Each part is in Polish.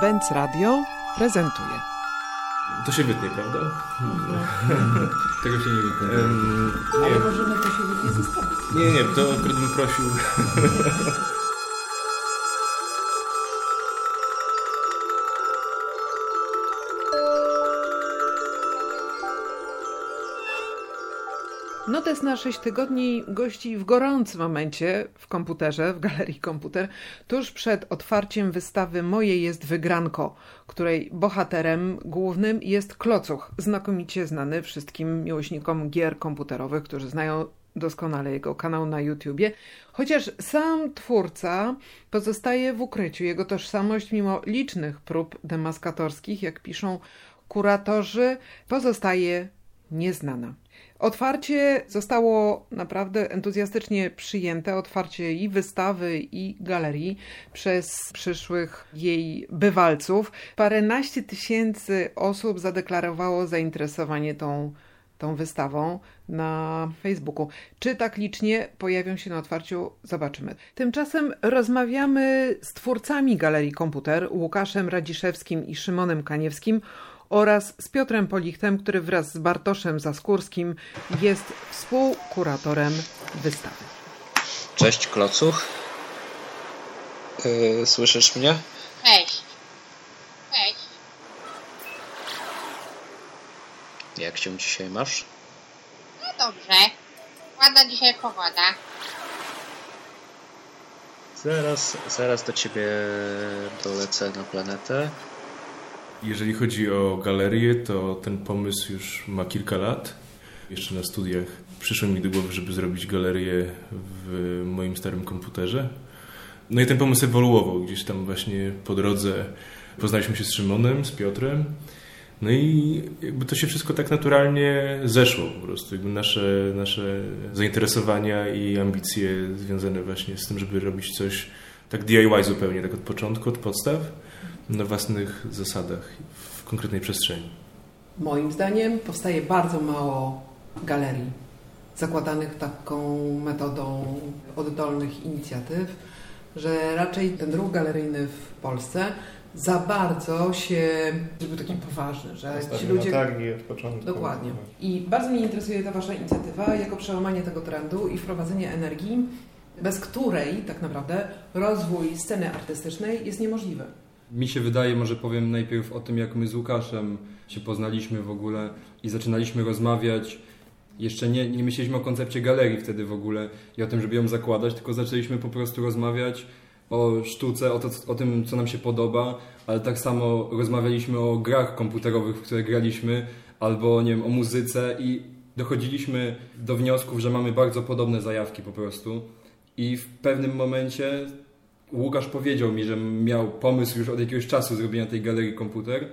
Benz Radio prezentuje. To się wytnie, prawda? Tego się nie wytnie. Um, Ale możemy to się wytnie zostawić. nie, nie, to akurat bym prosił. Notes na 6 tygodni gości w gorącym momencie w komputerze, w galerii komputer, tuż przed otwarciem wystawy Moje jest wygranko, której bohaterem głównym jest Klocuch, znakomicie znany wszystkim miłośnikom gier komputerowych, którzy znają doskonale jego kanał na YouTubie, chociaż sam twórca pozostaje w ukryciu. Jego tożsamość, mimo licznych prób demaskatorskich, jak piszą kuratorzy, pozostaje nieznana. Otwarcie zostało naprawdę entuzjastycznie przyjęte, otwarcie i wystawy, i galerii przez przyszłych jej bywalców. Paręnaście tysięcy osób zadeklarowało zainteresowanie tą, tą wystawą na Facebooku. Czy tak licznie pojawią się na otwarciu? Zobaczymy. Tymczasem rozmawiamy z twórcami Galerii Komputer, Łukaszem Radziszewskim i Szymonem Kaniewskim, oraz z Piotrem Polichtem, który wraz z Bartoszem Zaskórskim jest współkuratorem wystawy. Cześć Klocuch. Yy, słyszysz mnie? Cześć. Cześć. Jak się dzisiaj masz? No dobrze. Ładna dzisiaj pogoda. Zaraz, zaraz do ciebie dolecę na planetę. Jeżeli chodzi o galerię, to ten pomysł już ma kilka lat. Jeszcze na studiach przyszło mi do głowy, żeby zrobić galerię w moim starym komputerze. No i ten pomysł ewoluował. Gdzieś tam właśnie po drodze poznaliśmy się z Szymonem, z Piotrem. No i jakby to się wszystko tak naturalnie zeszło po prostu. Jakby nasze, nasze zainteresowania i ambicje związane właśnie z tym, żeby robić coś tak DIY zupełnie, tak od początku, od podstaw, na własnych zasadach, w konkretnej przestrzeni. Moim zdaniem powstaje bardzo mało galerii zakładanych taką metodą oddolnych inicjatyw, że raczej ten ruch galeryjny w Polsce za bardzo się zrobił taki poważny, że ci ludzie... targi od początku. Dokładnie. I bardzo mnie interesuje ta Wasza inicjatywa jako przełamanie tego trendu i wprowadzenie energii, bez której tak naprawdę rozwój sceny artystycznej jest niemożliwy. Mi się wydaje, może powiem najpierw o tym, jak my z Łukaszem się poznaliśmy w ogóle i zaczynaliśmy rozmawiać. Jeszcze nie, nie myśleliśmy o koncepcie galerii wtedy w ogóle i o tym, żeby ją zakładać, tylko zaczęliśmy po prostu rozmawiać o sztuce, o, to, o tym, co nam się podoba, ale tak samo rozmawialiśmy o grach komputerowych, w które graliśmy, albo nie wiem, o muzyce i dochodziliśmy do wniosków, że mamy bardzo podobne zajawki po prostu. I w pewnym momencie Łukasz powiedział mi, że miał pomysł już od jakiegoś czasu zrobienia tej galerii komputer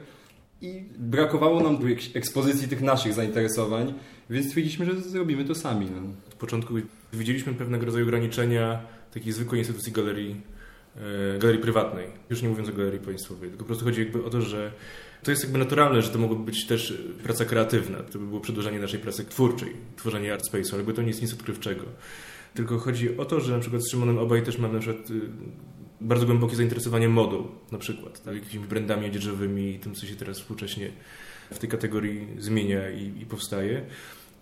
i brakowało nam tu ekspozycji tych naszych zainteresowań, więc stwierdziliśmy, że zrobimy to sami. No. Od początku widzieliśmy pewnego rodzaju ograniczenia takiej zwykłej instytucji galerii, e, galerii prywatnej, już nie mówiąc o galerii państwowej, tylko po prostu chodzi jakby o to, że to jest jakby naturalne, że to mogłoby być też praca kreatywna, to by było przedłużenie naszej pracy twórczej, tworzenie art space'u, jakby to nie jest nic odkrywczego. Tylko chodzi o to, że na przykład z Szymonem obaj też mamy na przykład y, bardzo głębokie zainteresowanie modą, na przykład, tak, jakimiś brandami odzieżowymi i tym, co się teraz współcześnie w tej kategorii zmienia i, i powstaje.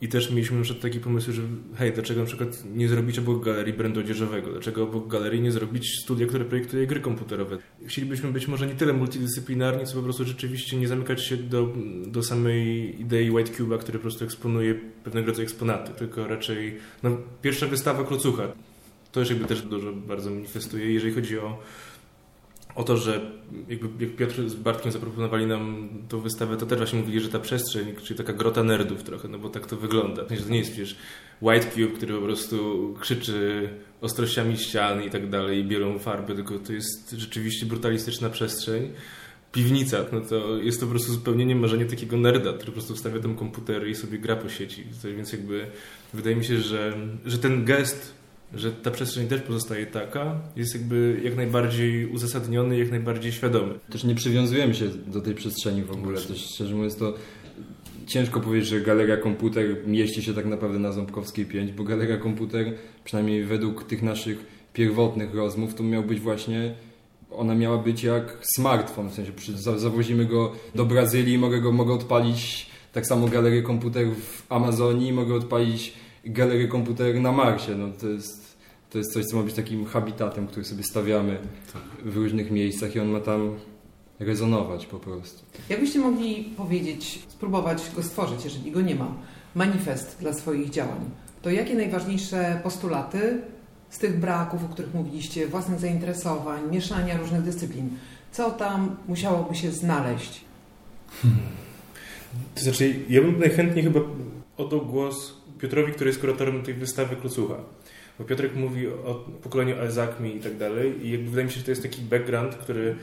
I też mieliśmy na przykład taki pomysł, że hej, dlaczego na przykład nie zrobić obok galerii brandu odzieżowego? Dlaczego obok galerii nie zrobić studia, które projektuje gry komputerowe? Chcielibyśmy być może nie tyle multidyscyplinarni, co po prostu rzeczywiście nie zamykać się do, do samej idei White Cube'a, który po prostu eksponuje pewnego rodzaju eksponaty, tylko raczej no, pierwsza wystawa Klocucha. To już jakby też dużo bardzo manifestuje, jeżeli chodzi o o to, że jakby jak Piotr z Bartkiem zaproponowali nam tą wystawę, to też właśnie mówili, że ta przestrzeń, czyli taka grota nerdów trochę, no bo tak to wygląda. To nie jest przecież White Cube, który po prostu krzyczy ostrościami ścian i tak dalej i bielą farby, tylko to jest rzeczywiście brutalistyczna przestrzeń. Piwnica, no to jest to po prostu zupełnie marzenie takiego nerda, który po prostu wstawia tam komputer i sobie gra po sieci. Więc jakby wydaje mi się, że, że ten gest że ta przestrzeń też pozostaje taka, jest jakby jak najbardziej uzasadniony, jak najbardziej świadomy. Też nie przywiązujemy się do tej przestrzeni w ogóle. Też szczerze mówiąc to ciężko powiedzieć, że Galeria Komputer mieści się tak naprawdę na Ząbkowskiej 5, bo Galeria Komputer, przynajmniej według tych naszych pierwotnych rozmów, to miał być właśnie ona miała być jak smartfon, w sensie zawozimy go do Brazylii, mogę go mogę odpalić tak samo galerię komputerów w Amazonii, mogę odpalić galerię komputerów na Marsie. No, to, jest, to jest coś, co ma być takim habitatem, który sobie stawiamy w różnych miejscach i on ma tam rezonować po prostu. Jakbyście mogli powiedzieć, spróbować go stworzyć, jeżeli go nie ma, manifest dla swoich działań, to jakie najważniejsze postulaty z tych braków, o których mówiliście, własnych zainteresowań, mieszania różnych dyscyplin, co tam musiałoby się znaleźć? Hmm. To znaczy, ja bym najchętniej chyba oddał głos Piotrowi, który jest kuratorem tej wystawy Klocucha. Bo Piotrek mówi o pokoleniu Alzakmi i tak dalej i jakby wydaje mi się, że to jest taki background, który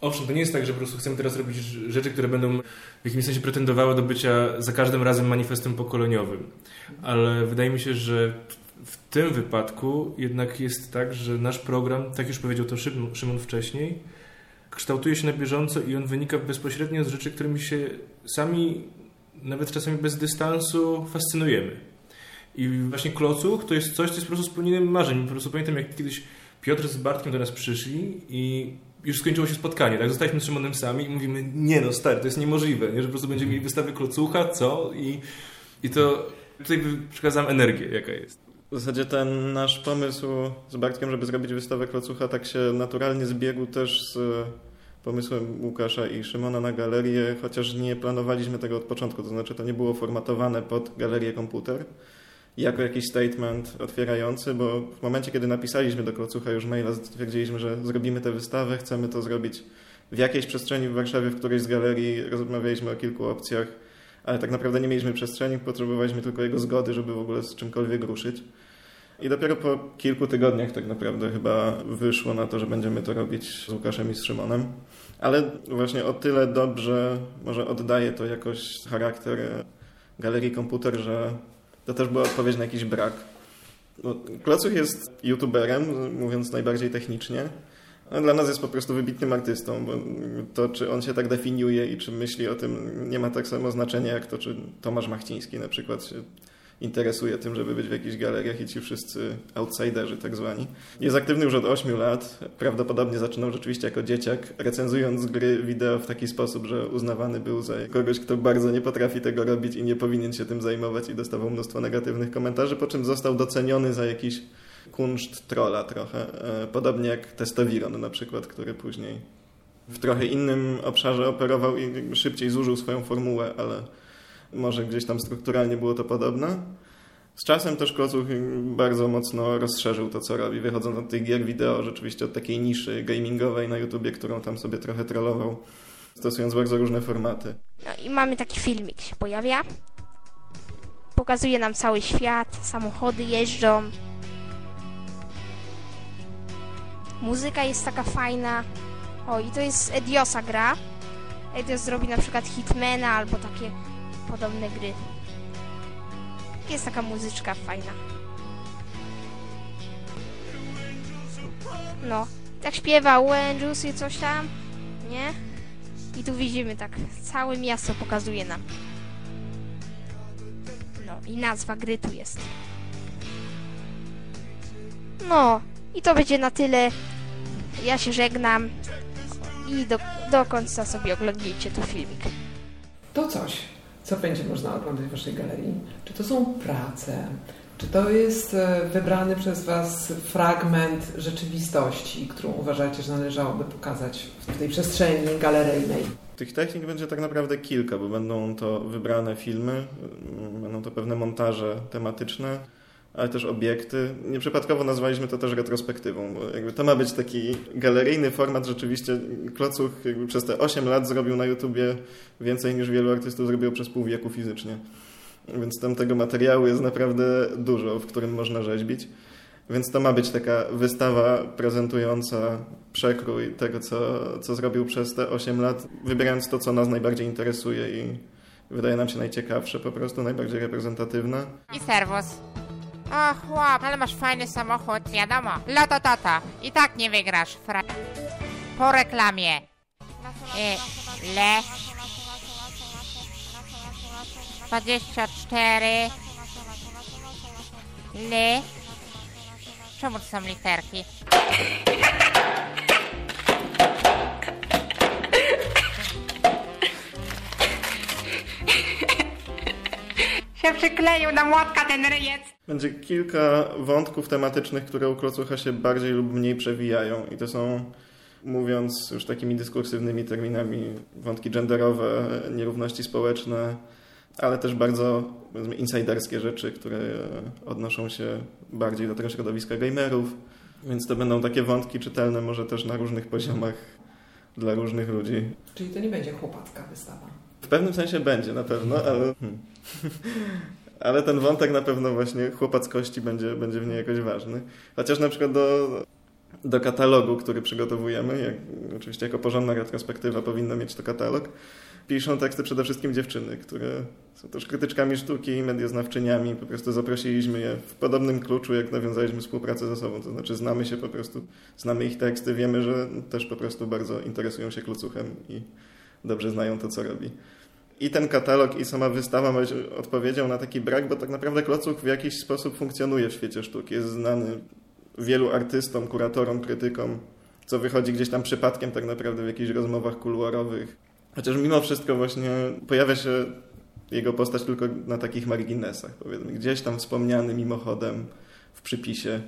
Owszem, to nie jest tak, że po prostu chcemy teraz robić rzeczy, które będą w jakimś sensie pretendowały do bycia za każdym razem manifestem pokoleniowym. Ale wydaje mi się, że w tym wypadku jednak jest tak, że nasz program, tak już powiedział to Szymon wcześniej, kształtuje się na bieżąco i on wynika bezpośrednio z rzeczy, którymi się sami, nawet czasami bez dystansu, fascynujemy. I właśnie Klocuch to jest coś, co jest po prostu spełnieniem marzeń. Po prostu pamiętam, jak kiedyś Piotr z Bartkiem do nas przyszli i już skończyło się spotkanie, tak? Zostaliśmy z Szymonem sami i mówimy, nie no stary, to jest niemożliwe, nie? że po prostu będziemy mieli wystawę klocucha, co? I, i to tutaj przekazam energię, jaka jest. W zasadzie ten nasz pomysł z Bartkiem, żeby zrobić wystawę klocucha, tak się naturalnie zbiegł też z pomysłem Łukasza i Szymona na galerię, chociaż nie planowaliśmy tego od początku, to znaczy to nie było formatowane pod galerię komputer jako jakiś statement otwierający, bo w momencie, kiedy napisaliśmy do Klocucha już maila, stwierdziliśmy, że zrobimy tę wystawę, chcemy to zrobić w jakiejś przestrzeni w Warszawie, w którejś z galerii, rozmawialiśmy o kilku opcjach, ale tak naprawdę nie mieliśmy przestrzeni, potrzebowaliśmy tylko jego zgody, żeby w ogóle z czymkolwiek ruszyć. I dopiero po kilku tygodniach tak naprawdę chyba wyszło na to, że będziemy to robić z Łukaszem i z Szymonem. Ale właśnie o tyle dobrze może oddaje to jakoś charakter galerii komputer, że to też była odpowiedź na jakiś brak. No, Klocuch jest youtuberem, mówiąc najbardziej technicznie. A dla nas jest po prostu wybitnym artystą, bo to, czy on się tak definiuje i czy myśli o tym, nie ma tak samo znaczenia jak to, czy Tomasz Machciński na przykład się interesuje tym, żeby być w jakichś galeriach i ci wszyscy outsiderzy tak zwani. Jest aktywny już od 8 lat. Prawdopodobnie zaczynał rzeczywiście jako dzieciak, recenzując gry wideo w taki sposób, że uznawany był za kogoś, kto bardzo nie potrafi tego robić i nie powinien się tym zajmować i dostawał mnóstwo negatywnych komentarzy, po czym został doceniony za jakiś kunszt trolla trochę. E, podobnie jak Testowiron na przykład, który później w trochę innym obszarze operował i szybciej zużył swoją formułę, ale może gdzieś tam strukturalnie było to podobne. Z czasem też Klocuch bardzo mocno rozszerzył to, co robi, wychodząc od tych gier wideo, rzeczywiście od takiej niszy gamingowej na YouTubie, którą tam sobie trochę trollował, stosując bardzo różne formaty. No i mamy taki filmik, się pojawia. Pokazuje nam cały świat, samochody jeżdżą. Muzyka jest taka fajna. O, i to jest Ediosa gra. Edios zrobi na przykład Hitmana albo takie podobne gry. Jest taka muzyczka fajna. No, tak śpiewa Angels i coś tam, nie? I tu widzimy tak, całe miasto pokazuje nam. No, i nazwa gry tu jest. No, i to będzie na tyle. Ja się żegnam i do, do końca sobie oglądajcie tu filmik. To coś co będzie można oglądać w Waszej galerii? Czy to są prace? Czy to jest e, wybrany przez Was fragment rzeczywistości, którą uważacie, że należałoby pokazać w tej przestrzeni galeryjnej? Tych technik będzie tak naprawdę kilka, bo będą to wybrane filmy, będą to pewne montaże tematyczne ale też obiekty. Nieprzypadkowo nazwaliśmy to też retrospektywą, bo jakby to ma być taki galeryjny format. Rzeczywiście Klocuch przez te 8 lat zrobił na YouTubie więcej niż wielu artystów zrobiło przez pół wieku fizycznie. Więc tam tego materiału jest naprawdę dużo, w którym można rzeźbić. Więc to ma być taka wystawa prezentująca przekrój tego, co, co zrobił przez te 8 lat, wybierając to, co nas najbardziej interesuje i wydaje nam się najciekawsze, po prostu najbardziej reprezentatywne. I serwus. O chłop, ale masz fajny samochód, wiadomo. Loto toto. I tak nie wygrasz, fra... Po reklamie. Y, le... 24 L Czemu to są literki? Przykleił na młotka ten ryjec. Będzie kilka wątków tematycznych, które u Klocucha się bardziej lub mniej przewijają i to są, mówiąc już takimi dyskursywnymi terminami, wątki genderowe, nierówności społeczne, ale też bardzo insiderskie rzeczy, które odnoszą się bardziej do tego środowiska gamerów, więc to będą takie wątki czytelne może też na różnych poziomach dla różnych ludzi. Czyli to nie będzie chłopacka wystawa. W pewnym sensie będzie na pewno, ale... Hmm. Ale ten wątek na pewno właśnie chłopackości będzie, będzie w niej jakoś ważny. Chociaż na przykład do, do katalogu, który przygotowujemy, jak, oczywiście jako porządna retrospektywa powinna mieć to katalog, piszą teksty przede wszystkim dziewczyny, które są też krytyczkami sztuki, medioznawczyniami. Po prostu zaprosiliśmy je w podobnym kluczu, jak nawiązaliśmy współpracę ze sobą. To znaczy znamy się po prostu, znamy ich teksty, wiemy, że też po prostu bardzo interesują się klucuchem i dobrze znają to, co robi. I ten katalog, i sama wystawa ma być odpowiedzią na taki brak, bo tak naprawdę Klocuch w jakiś sposób funkcjonuje w świecie sztuki. Jest znany wielu artystom, kuratorom, krytykom, co wychodzi gdzieś tam przypadkiem tak naprawdę w jakichś rozmowach kuluarowych. Chociaż mimo wszystko właśnie pojawia się jego postać tylko na takich marginesach, powiedzmy. Gdzieś tam wspomniany mimochodem w przypisie.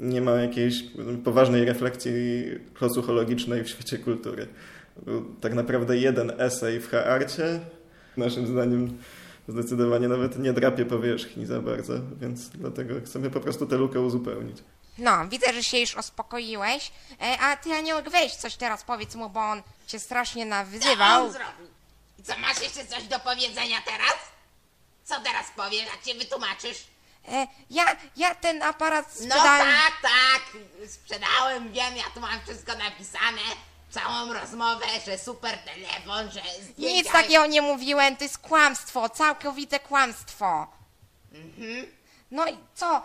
Nie ma jakiejś poważnej refleksji klocuchologicznej w świecie kultury. Był tak naprawdę jeden esej w Haarcie, naszym zdaniem zdecydowanie nawet nie drapie powierzchni za bardzo, więc dlatego chcemy po prostu tę lukę uzupełnić. No, widzę, że się już uspokoiłeś. E, a ty, Aniołek, weź coś teraz powiedz mu, bo on cię strasznie nawyzywał. on zrobił? I co, masz jeszcze coś do powiedzenia teraz? Co teraz powiesz, jak cię wytłumaczysz? E, ja, ja ten aparat No sprzedałem... tak, tak, sprzedałem, wiem, ja tu mam wszystko napisane, całą rozmowę, że super telefon, że zdjęcia... Nic takiego nie mówiłem, to jest kłamstwo, całkowite kłamstwo. Mhm. No i co?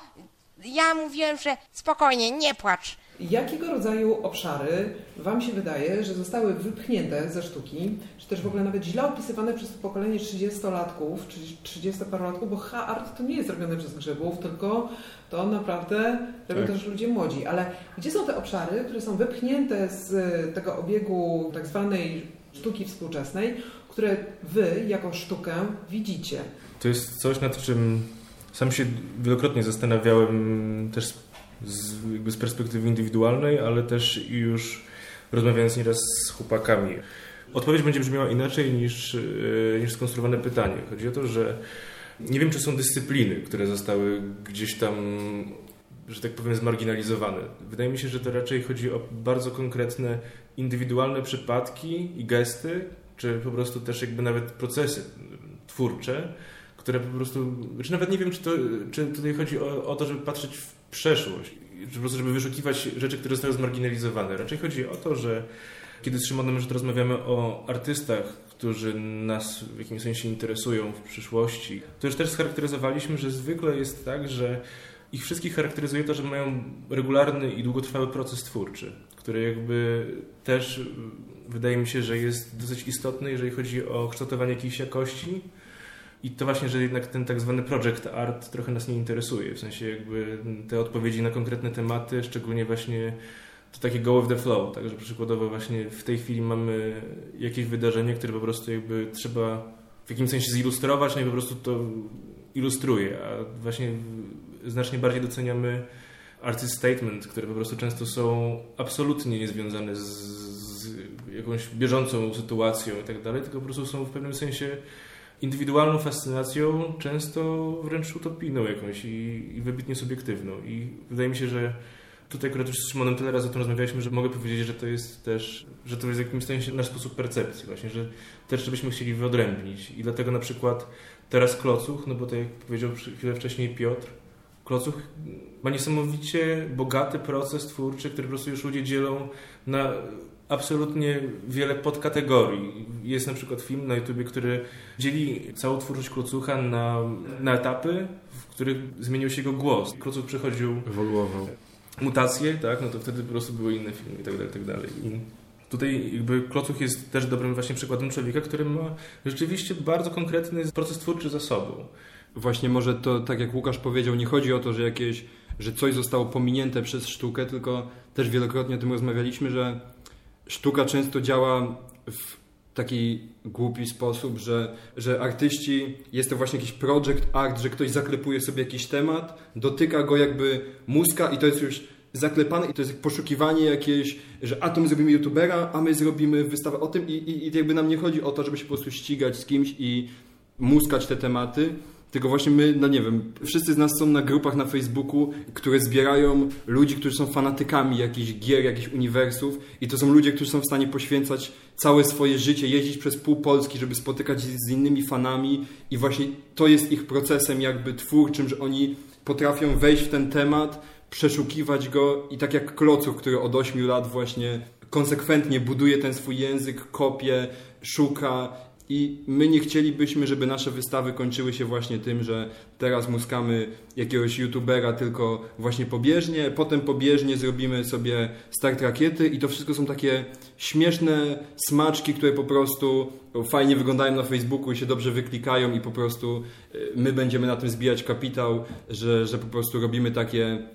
Ja mówiłem, że spokojnie, nie płacz. Jakiego rodzaju obszary Wam się wydaje, że zostały wypchnięte ze sztuki, czy też w ogóle nawet źle opisywane przez to pokolenie 30-latków, czy 30-parolatków, bo art to nie jest robione przez grzybów, tylko to naprawdę robią Tak. też ludzie młodzi. Ale gdzie są te obszary, które są wypchnięte z tego obiegu tak zwanej sztuki współczesnej, które Wy jako sztukę widzicie? To jest coś, nad czym sam się wielokrotnie zastanawiałem też z, z perspektywy indywidualnej, ale też już rozmawiając nieraz z chłopakami. Odpowiedź będzie brzmiała inaczej niż, e, niż skonstruowane pytanie. Chodzi o to, że nie wiem, czy są dyscypliny, które zostały gdzieś tam, że tak powiem, zmarginalizowane. Wydaje mi się, że to raczej chodzi o bardzo konkretne, indywidualne przypadki i gesty, czy po prostu też jakby nawet procesy twórcze, które po prostu, czy nawet nie wiem, czy, to, czy tutaj chodzi o, o to, żeby patrzeć w przeszłość, po prostu, żeby wyszukiwać rzeczy, które zostały zmarginalizowane. Raczej chodzi o to, że kiedy z Szymonem już rozmawiamy o artystach, którzy nas w jakimś sensie interesują w przyszłości, to już też scharakteryzowaliśmy, że zwykle jest tak, że ich wszystkich charakteryzuje to, że mają regularny i długotrwały proces twórczy, który jakby też wydaje mi się, że jest dosyć istotny, jeżeli chodzi o kształtowanie jakiejś jakości. I to właśnie, że jednak ten tak zwany project art trochę nas nie interesuje. W sensie jakby te odpowiedzi na konkretne tematy, szczególnie właśnie to takie go with the flow. Także przykładowo właśnie w tej chwili mamy jakieś wydarzenie, które po prostu jakby trzeba w jakimś sensie zilustrować, no i po prostu to ilustruje. A właśnie znacznie bardziej doceniamy artist statement, które po prostu często są absolutnie niezwiązane z, z jakąś bieżącą sytuacją i tak dalej, tylko po prostu są w pewnym sensie indywidualną fascynacją, często wręcz utopijną jakąś i, i wybitnie subiektywną. I wydaje mi się, że tutaj akurat już z Szymonem tyle razy o tym rozmawialiśmy, że mogę powiedzieć, że to jest też, że to jest w jakimś sensie nasz sposób percepcji właśnie, że też to byśmy chcieli wyodrębnić i dlatego na przykład teraz Klocuch, no bo tak jak powiedział chwilę wcześniej Piotr, Klocuch ma niesamowicie bogaty proces twórczy, który po prostu już ludzie dzielą na absolutnie wiele podkategorii. Jest na przykład film na YouTubie, który dzieli całą twórczość Klocucha na, na etapy, w których zmienił się jego głos. Klocuch przechodził Ewoluował. mutacje, tak, no to wtedy po prostu były inne filmy i tak dalej, i tak dalej. I tutaj jakby Klocuch jest też dobrym właśnie przykładem człowieka, który ma rzeczywiście bardzo konkretny proces twórczy za sobą. Właśnie może to, tak jak Łukasz powiedział, nie chodzi o to, że jakieś, że coś zostało pominięte przez sztukę, tylko też wielokrotnie o tym rozmawialiśmy, że sztuka często działa w taki głupi sposób, że, że artyści, jest to właśnie jakiś project art, że ktoś zaklepuje sobie jakiś temat, dotyka go jakby mózga i to jest już zaklepane i to jest poszukiwanie jakieś, że a to my zrobimy youtubera, a my zrobimy wystawę o tym i, i, i jakby nam nie chodzi o to, żeby się po prostu ścigać z kimś i muskać te tematy, tylko właśnie my, no nie wiem, wszyscy z nas są na grupach na Facebooku, które zbierają ludzi, którzy są fanatykami jakichś gier, jakichś uniwersów i to są ludzie, którzy są w stanie poświęcać całe swoje życie, jeździć przez pół Polski, żeby spotykać się z innymi fanami i właśnie to jest ich procesem jakby twórczym, że oni potrafią wejść w ten temat, przeszukiwać go i tak jak Klocuch, który od 8 lat właśnie konsekwentnie buduje ten swój język, kopie, szuka i my nie chcielibyśmy, żeby nasze wystawy kończyły się właśnie tym, że teraz muskamy jakiegoś youtubera tylko właśnie pobieżnie, potem pobieżnie zrobimy sobie start rakiety i to wszystko są takie śmieszne smaczki, które po prostu fajnie wyglądają na Facebooku i się dobrze wyklikają i po prostu y, my będziemy na tym zbijać kapitał, że, że po prostu robimy takie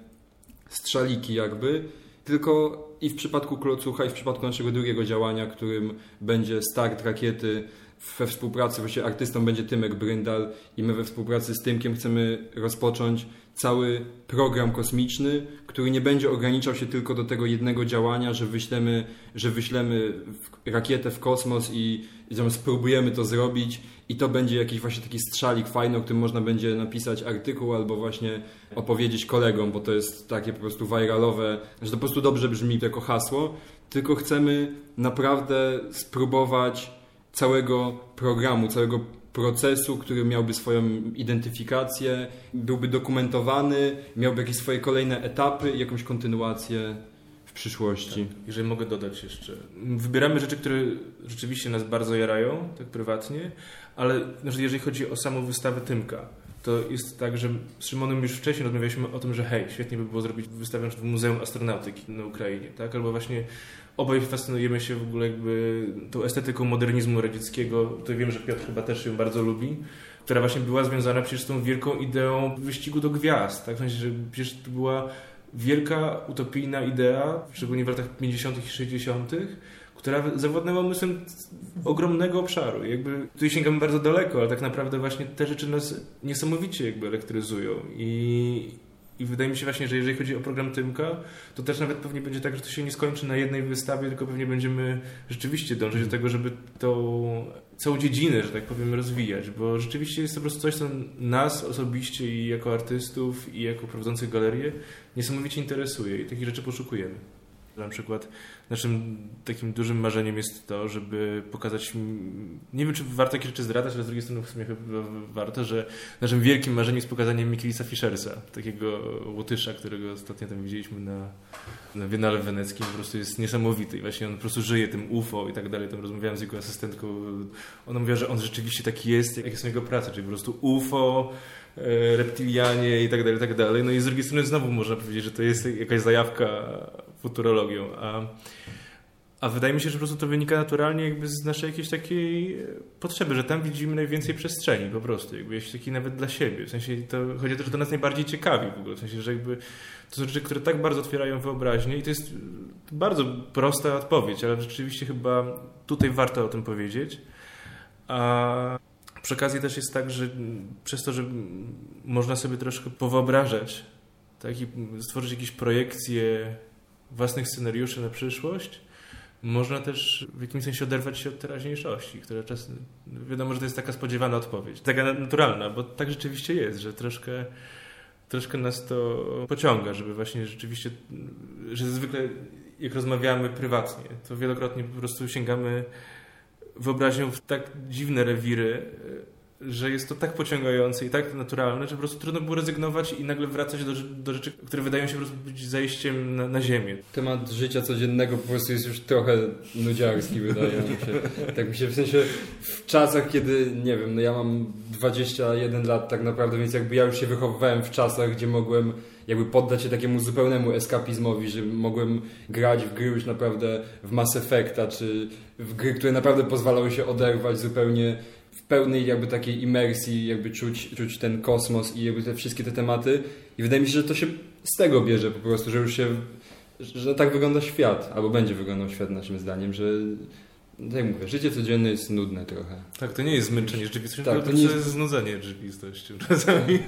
strzaliki jakby. Tylko i w przypadku Klocucha, i w przypadku naszego drugiego działania, którym będzie start rakiety we współpracy, właśnie artystą będzie Tymek Bryndal i my we współpracy z Tymkiem chcemy rozpocząć cały program kosmiczny, który nie będzie ograniczał się tylko do tego jednego działania, że wyślemy, że wyślemy rakietę w kosmos i, i spróbujemy to zrobić i to będzie jakiś właśnie taki strzalik fajny, o którym można będzie napisać artykuł albo właśnie opowiedzieć kolegom, bo to jest takie po prostu viralowe, że to po prostu dobrze brzmi jako hasło, tylko chcemy naprawdę spróbować całego programu, całego procesu, który miałby swoją identyfikację, byłby dokumentowany, miałby jakieś swoje kolejne etapy i jakąś kontynuację w przyszłości. Tak, jeżeli mogę dodać jeszcze. Wybieramy rzeczy, które rzeczywiście nas bardzo jarają, tak prywatnie, ale jeżeli chodzi o samą wystawę Tymka, to jest tak, że z Szymonem już wcześniej rozmawialiśmy o tym, że hej, świetnie by było zrobić wystawę w Muzeum Astronautyki na Ukrainie, tak? Albo właśnie obaj fascynujemy się w ogóle jakby tą estetyką modernizmu radzieckiego. To wiem, że Piotr chyba też ją bardzo lubi która właśnie była związana przecież z tą wielką ideą wyścigu do gwiazd. Tak? W sensie, że przecież to była wielka, utopijna idea, szczególnie w latach 50. i 60., która zawładnęła umysłem ogromnego obszaru. Jakby tutaj sięgamy bardzo daleko, ale tak naprawdę właśnie te rzeczy nas niesamowicie jakby elektryzują i, i wydaje mi się właśnie, że jeżeli chodzi o program Tymka, to też nawet pewnie będzie tak, że to się nie skończy na jednej wystawie, tylko pewnie będziemy rzeczywiście dążyć do tego, żeby tą całą dziedzinę, że tak powiem, rozwijać, bo rzeczywiście jest to po prostu coś, co nas osobiście i jako artystów i jako prowadzących galerię niesamowicie interesuje i takich rzeczy poszukujemy. Na przykład naszym takim dużym marzeniem jest to, żeby pokazać, nie wiem czy warto jakieś rzeczy zdradzać, ale z drugiej strony w sumie chyba warto, że naszym wielkim marzeniem jest pokazanie Mikkelisa Fischersa, takiego Łotysza, którego ostatnio tam widzieliśmy na, na Biennale Weneckim, po prostu jest niesamowity i właśnie on po prostu żyje tym UFO i tak dalej, tam rozmawiałem z jego asystentką, ona mówiła, że on rzeczywiście taki jest, jakie są jego prace, czyli po prostu UFO, e, reptilianie i tak dalej, i tak dalej. No i z drugiej strony znowu można powiedzieć, że to jest jakaś zajawka futurologią, a, a wydaje mi się, że po prostu to wynika naturalnie jakby z naszej jakiejś takiej potrzeby, że tam widzimy najwięcej przestrzeni po prostu, jakby jakiś taki nawet dla siebie. W sensie to chodzi o to, że to nas najbardziej ciekawi w ogóle, w sensie, że jakby to są rzeczy, które tak bardzo otwierają wyobraźnię i to jest bardzo prosta odpowiedź, ale rzeczywiście chyba tutaj warto o tym powiedzieć. A przy okazji też jest tak, że przez to, że można sobie troszkę powyobrażać tak, i stworzyć jakieś projekcje własnych scenariuszy na przyszłość, można też w jakimś sensie oderwać się od teraźniejszości, która czasem, wiadomo, że to jest taka spodziewana odpowiedź, taka naturalna, bo tak rzeczywiście jest, że troszkę, troszkę nas to pociąga, żeby właśnie rzeczywiście, że zwykle jak rozmawiamy prywatnie, to wielokrotnie po prostu sięgamy wyobraźnią w tak dziwne rewiry, że jest to tak pociągające i tak naturalne, że po prostu trudno było rezygnować i nagle wracać do, do rzeczy, które wydają się po prostu być zajściem na, na ziemię. Temat życia codziennego po prostu jest już trochę nudziarski, wydaje mi się. Tak mi się w sensie w czasach, kiedy, nie wiem, no ja mam 21 lat tak naprawdę, więc jakby ja już się wychowywałem w czasach, gdzie mogłem jakby poddać się takiemu zupełnemu eskapizmowi, że mogłem grać w gry już naprawdę w Mass Effecta, czy w gry, które naprawdę pozwalały się oderwać zupełnie pełnej jakby takiej imersji, jakby czuć, czuć ten kosmos i jakby te wszystkie te tematy. I wydaje mi się, że to się z tego bierze po prostu, że już się, że tak wygląda świat, albo będzie wyglądał świat naszym zdaniem, że Tak jak mówię, życie codzienne jest nudne trochę. Tak, to nie jest zmęczenie rzeczywistością, Tak, to to nie jest jest- znudzenie rzeczywistością czasami.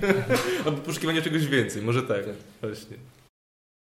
Albo poszukiwanie czegoś więcej, może tak. Tak. Właśnie.